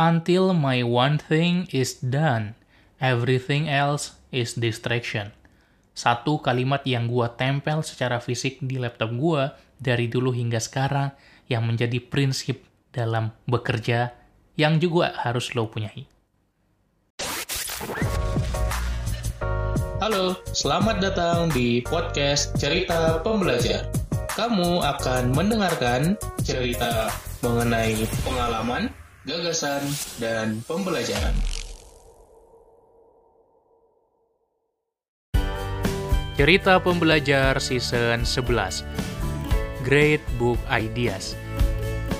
Until my one thing is done, everything else is distraction. Satu kalimat yang gua tempel secara fisik di laptop gua dari dulu hingga sekarang yang menjadi prinsip dalam bekerja yang juga harus lo punyai. Halo, selamat datang di podcast Cerita Pembelajar. Kamu akan mendengarkan cerita mengenai pengalaman, gagasan, dan pembelajaran. Cerita Pembelajar Season 11 Great Book Ideas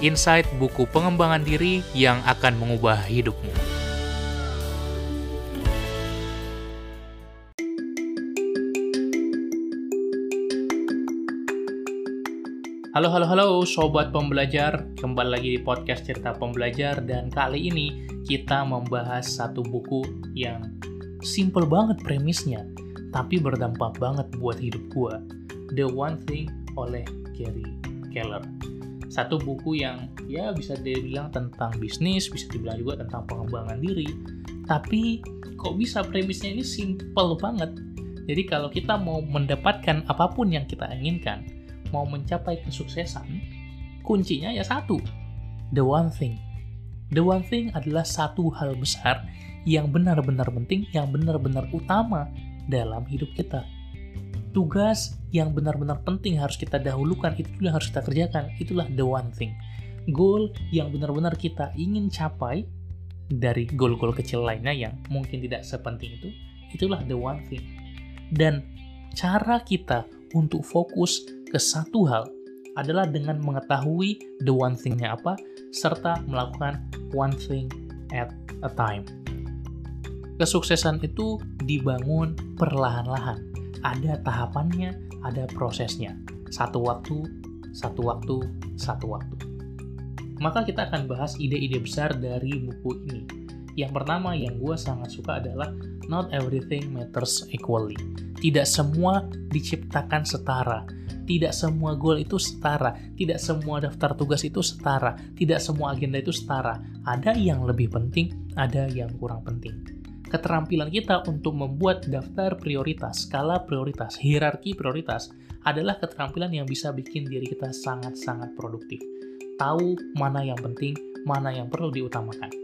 Insight buku pengembangan diri yang akan mengubah hidupmu. Halo, halo, halo, sobat pembelajar. Kembali lagi di podcast Cerita Pembelajar, dan kali ini kita membahas satu buku yang simple banget premisnya, tapi berdampak banget buat hidup gua. The One Thing oleh Gary Keller. Satu buku yang ya bisa dibilang tentang bisnis, bisa dibilang juga tentang pengembangan diri, tapi kok bisa premisnya ini simple banget. Jadi kalau kita mau mendapatkan apa pun yang kita inginkan, mau mencapai kesuksesan, kuncinya ya satu, the one thing. The one thing adalah satu hal besar yang benar-benar penting, yang benar-benar utama dalam hidup kita. Tugas yang benar-benar penting harus kita dahulukan, itu yang harus kita kerjakan, itulah the one thing. Goal yang benar-benar kita ingin capai dari goal-goal kecil lainnya yang mungkin tidak sepenting itu, itulah the one thing. Dan cara kita untuk fokus ke satu hal adalah dengan mengetahui the one thing-nya apa, serta melakukan one thing at a time. Kesuksesan itu dibangun perlahan-lahan. Ada tahapannya, ada prosesnya. Satu waktu, satu waktu, satu waktu. Maka kita akan bahas ide-ide besar dari buku ini. Yang pertama yang gue sangat suka adalah Not everything matters equally. Tidak semua diciptakan setara tidak semua goal itu setara, tidak semua daftar tugas itu setara, tidak semua agenda itu setara. Ada yang lebih penting, ada yang kurang penting. Keterampilan kita untuk membuat daftar prioritas, skala prioritas, hierarki prioritas adalah keterampilan yang bisa bikin diri kita sangat-sangat produktif. Tahu mana yang penting, mana yang perlu diutamakan.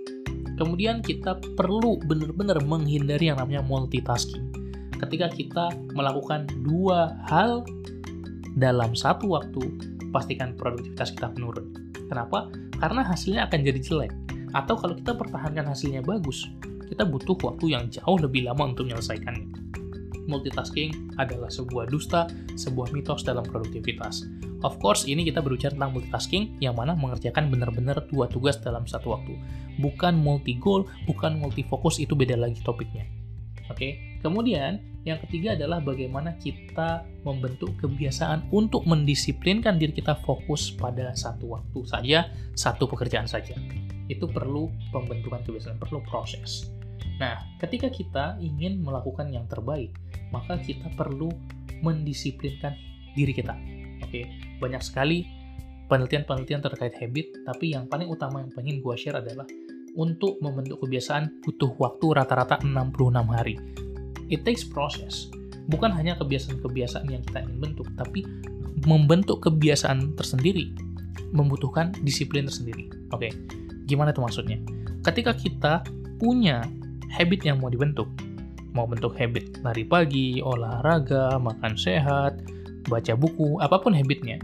Kemudian kita perlu benar-benar menghindari yang namanya multitasking. Ketika kita melakukan dua hal dalam satu waktu, pastikan produktivitas kita menurun. Kenapa? Karena hasilnya akan jadi jelek. Atau kalau kita pertahankan hasilnya bagus, kita butuh waktu yang jauh lebih lama untuk menyelesaikannya. Multitasking adalah sebuah dusta, sebuah mitos dalam produktivitas. Of course, ini kita berbicara tentang multitasking yang mana mengerjakan benar-benar dua tugas dalam satu waktu. Bukan multi goal, bukan multi fokus, itu beda lagi topiknya. Oke, kemudian yang ketiga adalah bagaimana kita membentuk kebiasaan untuk mendisiplinkan diri kita fokus pada satu waktu saja, satu pekerjaan saja. Itu perlu pembentukan kebiasaan, perlu proses. Nah, ketika kita ingin melakukan yang terbaik, maka kita perlu mendisiplinkan diri kita. Oke, banyak sekali penelitian-penelitian terkait habit, tapi yang paling utama yang pengen gue share adalah untuk membentuk kebiasaan butuh waktu rata-rata 66 hari it takes process. Bukan hanya kebiasaan-kebiasaan yang kita ingin bentuk, tapi membentuk kebiasaan tersendiri membutuhkan disiplin tersendiri. Oke, gimana itu maksudnya? Ketika kita punya habit yang mau dibentuk, mau bentuk habit lari pagi, olahraga, makan sehat, baca buku, apa pun habitnya,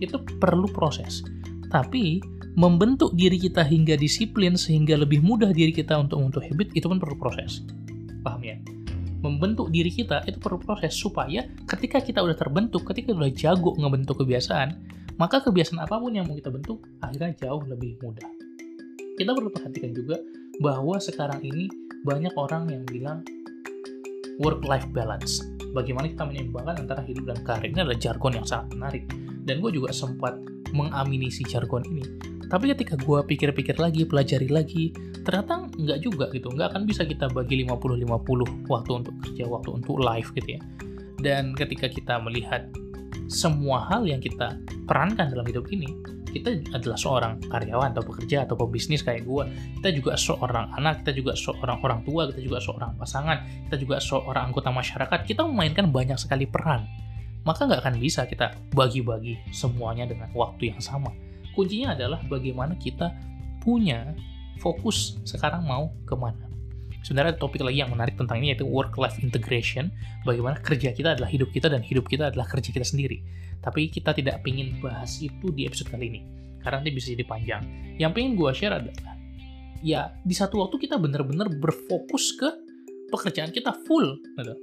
itu perlu proses. Tapi membentuk diri kita hingga disiplin sehingga lebih mudah diri kita untuk membentuk habit itu pun perlu proses. Paham ya? membentuk diri kita itu perlu proses supaya ketika kita udah terbentuk, ketika udah jago ngebentuk kebiasaan, maka kebiasaan apa pun yang mau kita bentuk akhirnya jauh lebih mudah. Kita perlu perhatikan juga bahwa sekarang ini banyak orang yang bilang work-life balance. Bagaimana kita menyeimbangkan antara hidup dan karir ini adalah jargon yang sangat menarik. Dan gue juga sempat mengamini si jargon ini. Tapi ketika gue pikir-pikir lagi, pelajari lagi, ternyata nggak juga gitu nggak akan bisa kita bagi 50-50 waktu untuk kerja waktu untuk live gitu ya dan ketika kita melihat semua hal yang kita perankan dalam hidup ini kita adalah seorang karyawan atau pekerja atau pebisnis kayak gue kita juga seorang anak kita juga seorang orang tua kita juga seorang pasangan kita juga seorang anggota masyarakat kita memainkan banyak sekali peran. Maka nggak akan bisa kita bagi-bagi semuanya dengan waktu yang sama. Kuncinya adalah bagaimana kita punya fokus sekarang mau ke mana sebenarnya topik lagi yang menarik tentang ini yaitu work life integration. Bagaimana kerja kita adalah hidup kita dan hidup kita adalah kerja kita sendiri. Tapi kita tidak ingin bahas itu di episode kali ini karena nanti bisa jadi panjang. Yang pengen gue share adalah ya di satu waktu kita benar-benar berfokus ke pekerjaan kita full gitu.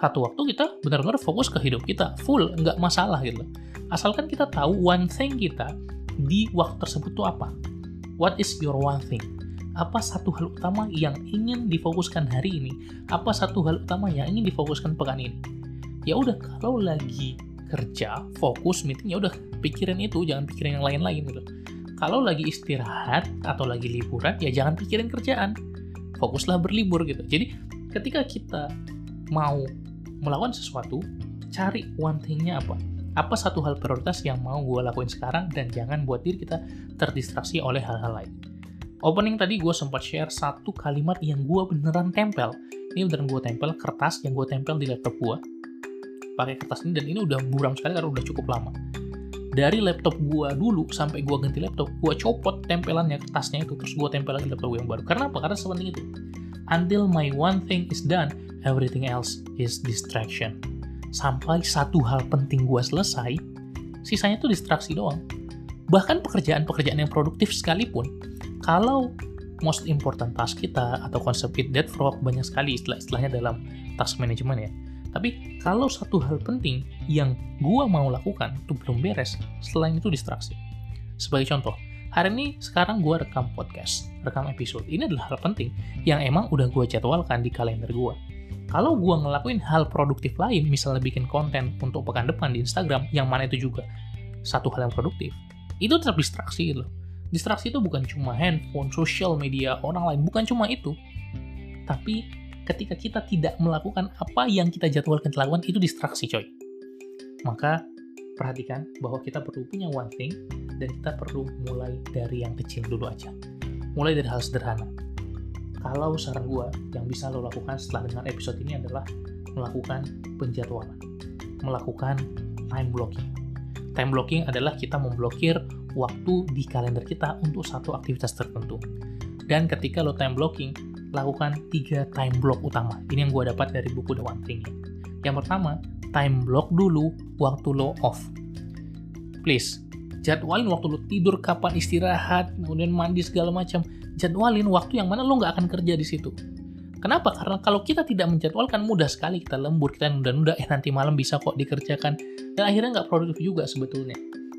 satu waktu kita benar-benar fokus ke hidup kita full nggak masalah gitu. Asalkan kita tahu one thing kita di waktu tersebut tuh apa. What is your one thing apa satu hal utama yang ingin difokuskan hari ini? Apa satu hal utama yang ingin difokuskan pekan ini? Ya udah kalau lagi kerja fokus meeting ya udah pikirin itu jangan pikirin yang lain-lain gitu. Kalau lagi istirahat atau lagi liburan ya jangan pikirin kerjaan. Fokuslah berlibur gitu. Jadi ketika kita mau melakukan sesuatu cari one thing-nya apa? Apa satu hal prioritas yang mau gue lakuin sekarang dan jangan buat diri kita terdistraksi oleh hal-hal lain opening tadi gue sempat share satu kalimat yang gue beneran tempel. Ini beneran gue tempel kertas yang gue tempel di laptop gue. Pakai kertas ini dan ini udah buram sekali karena udah cukup lama. Dari laptop gue dulu sampai gue ganti laptop, gue copot tempelannya kertasnya itu terus gue tempel lagi laptop gue yang baru. Karena apa? Karena sepenting itu. Until my one thing is done, everything else is distraction. Sampai satu hal penting gue selesai, sisanya tuh distraksi doang. Bahkan pekerjaan-pekerjaan yang produktif sekalipun, kalau most important task kita atau konsep that frog banyak sekali istilah-istilahnya dalam task management ya. Tapi kalau satu hal penting yang gua mau lakukan itu belum beres, selain itu distraksi. Sebagai contoh, hari ini sekarang gua rekam podcast, rekam episode. Ini adalah hal penting yang emang udah gua jadwalkan di kalender gua. Kalau gua ngelakuin hal produktif lain, misalnya bikin konten untuk pekan depan di Instagram, yang mana itu juga satu hal yang produktif, itu tetap distraksi gitu loh Distraksi itu bukan cuma handphone, sosial media, orang lain, bukan cuma itu. Tapi ketika kita tidak melakukan apa yang kita jadwalkan dilakukan, itu distraksi coy. Maka perhatikan bahwa kita perlu punya one thing dan kita perlu mulai dari yang kecil dulu aja. Mulai dari hal sederhana. Kalau saran gue, yang bisa lo lakukan setelah dengar episode ini adalah melakukan penjadwalan. Melakukan time blocking. Time blocking adalah kita memblokir waktu di kalender kita untuk satu aktivitas tertentu. Dan ketika lo time blocking, lakukan tiga time block utama. Ini yang gue dapat dari buku The One Thing. Yang pertama, time block dulu waktu lo off. Please, jadwalin waktu lo tidur, kapan istirahat, kemudian mandi segala macam. Jadwalin waktu yang mana lo nggak akan kerja di situ. Kenapa? Karena kalau kita tidak menjadwalkan mudah sekali kita lembur, kita nunda-nunda, eh nanti malam bisa kok dikerjakan. Dan akhirnya nggak produktif juga sebetulnya.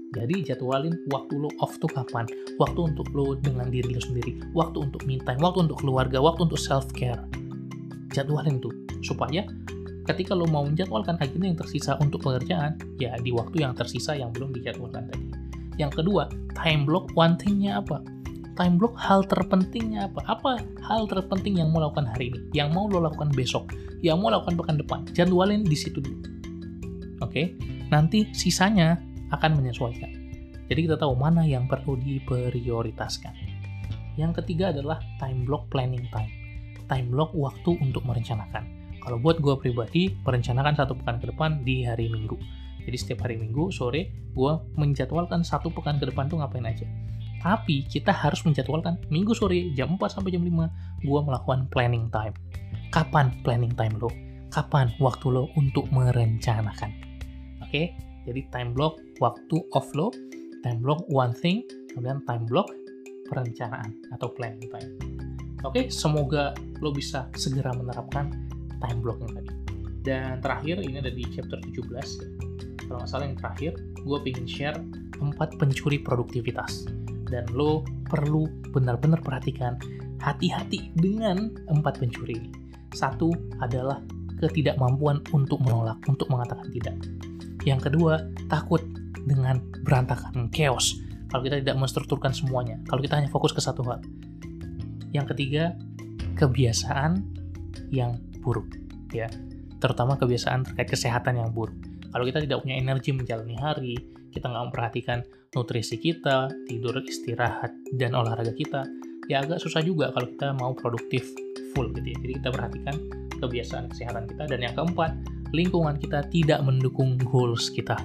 Jadi jadwalin waktu lo off tuh kapan, waktu untuk lo dengan diri lo sendiri, waktu untuk me time, waktu untuk keluarga, waktu untuk self care. Jadwalin tuh supaya ketika lo mau menjadwalkan akhirnya yang tersisa untuk pekerjaan, ya di waktu yang tersisa yang belum dijadwalkan tadi. Yang kedua, time block one thing-nya apa? Time block hal terpentingnya apa? Apa hal terpenting yang mau lakukan hari ini? Yang mau lo lakukan besok? Yang mau lakukan pekan depan? Jadwalin di situ dulu. Oke, okay? nanti sisanya akan menyesuaikan. Jadi kita tahu mana yang perlu diprioritaskan. Yang ketiga adalah time block planning time. Time block waktu untuk merencanakan. Kalau buat gue pribadi, merencanakan satu pekan ke depan di hari Minggu. Jadi setiap hari Minggu sore, gue menjadwalkan satu pekan ke depan tuh ngapain aja. Tapi kita harus menjadwalkan Minggu sore jam 4 sampai jam 5 gue melakukan planning time. Kapan planning time lo? Kapan waktu lo untuk merencanakan? Oke? Jadi time block waktu off lo, time block one thing, kemudian time block perencanaan atau planning time. Oke, semoga lo bisa segera menerapkan time blocking tadi. Dan terakhir, ini ada di chapter 17. Kalau nggak salah yang terakhir, gue pengen share empat pencuri produktivitas. Dan lo perlu benar-benar perhatikan hati-hati dengan empat pencuri ini. Satu adalah ketidakmampuan untuk menolak, untuk mengatakan tidak. Yang kedua, takut dengan berantakan, chaos. Kalau kita tidak menstrukturkan semuanya, kalau kita hanya fokus ke satu hal. Yang ketiga, kebiasaan yang buruk, ya. Terutama kebiasaan terkait kesehatan yang buruk. Kalau kita tidak punya energi menjalani hari, kita nggak memperhatikan nutrisi kita, tidur, istirahat, dan olahraga kita, ya agak susah juga kalau kita mau produktif full gitu ya. Jadi kita perhatikan kebiasaan kesehatan kita. Dan yang keempat, lingkungan kita tidak mendukung goals kita.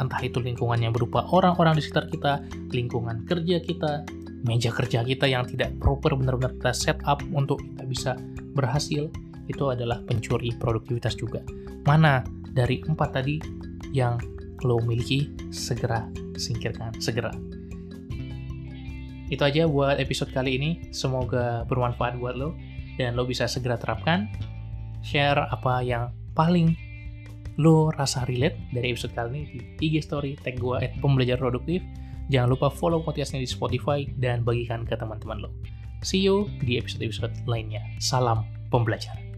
Entah itu lingkungannya berupa orang-orang di sekitar kita, lingkungan kerja kita, meja kerja kita yang tidak proper benar-benar kita set up untuk kita bisa berhasil, itu adalah pencuri produktivitas juga. Mana dari empat tadi yang lo miliki, segera singkirkan, segera. Itu aja buat episode kali ini. Semoga bermanfaat buat lo dan lo bisa segera terapkan. Share apa yang paling lo rasa relate dari episode kali ini di IG story tag gue at pembelajar produktif. Jangan lupa follow podcastnya di Spotify dan bagikan ke teman-teman lo. See you di episode-episode lainnya. Salam pembelajar.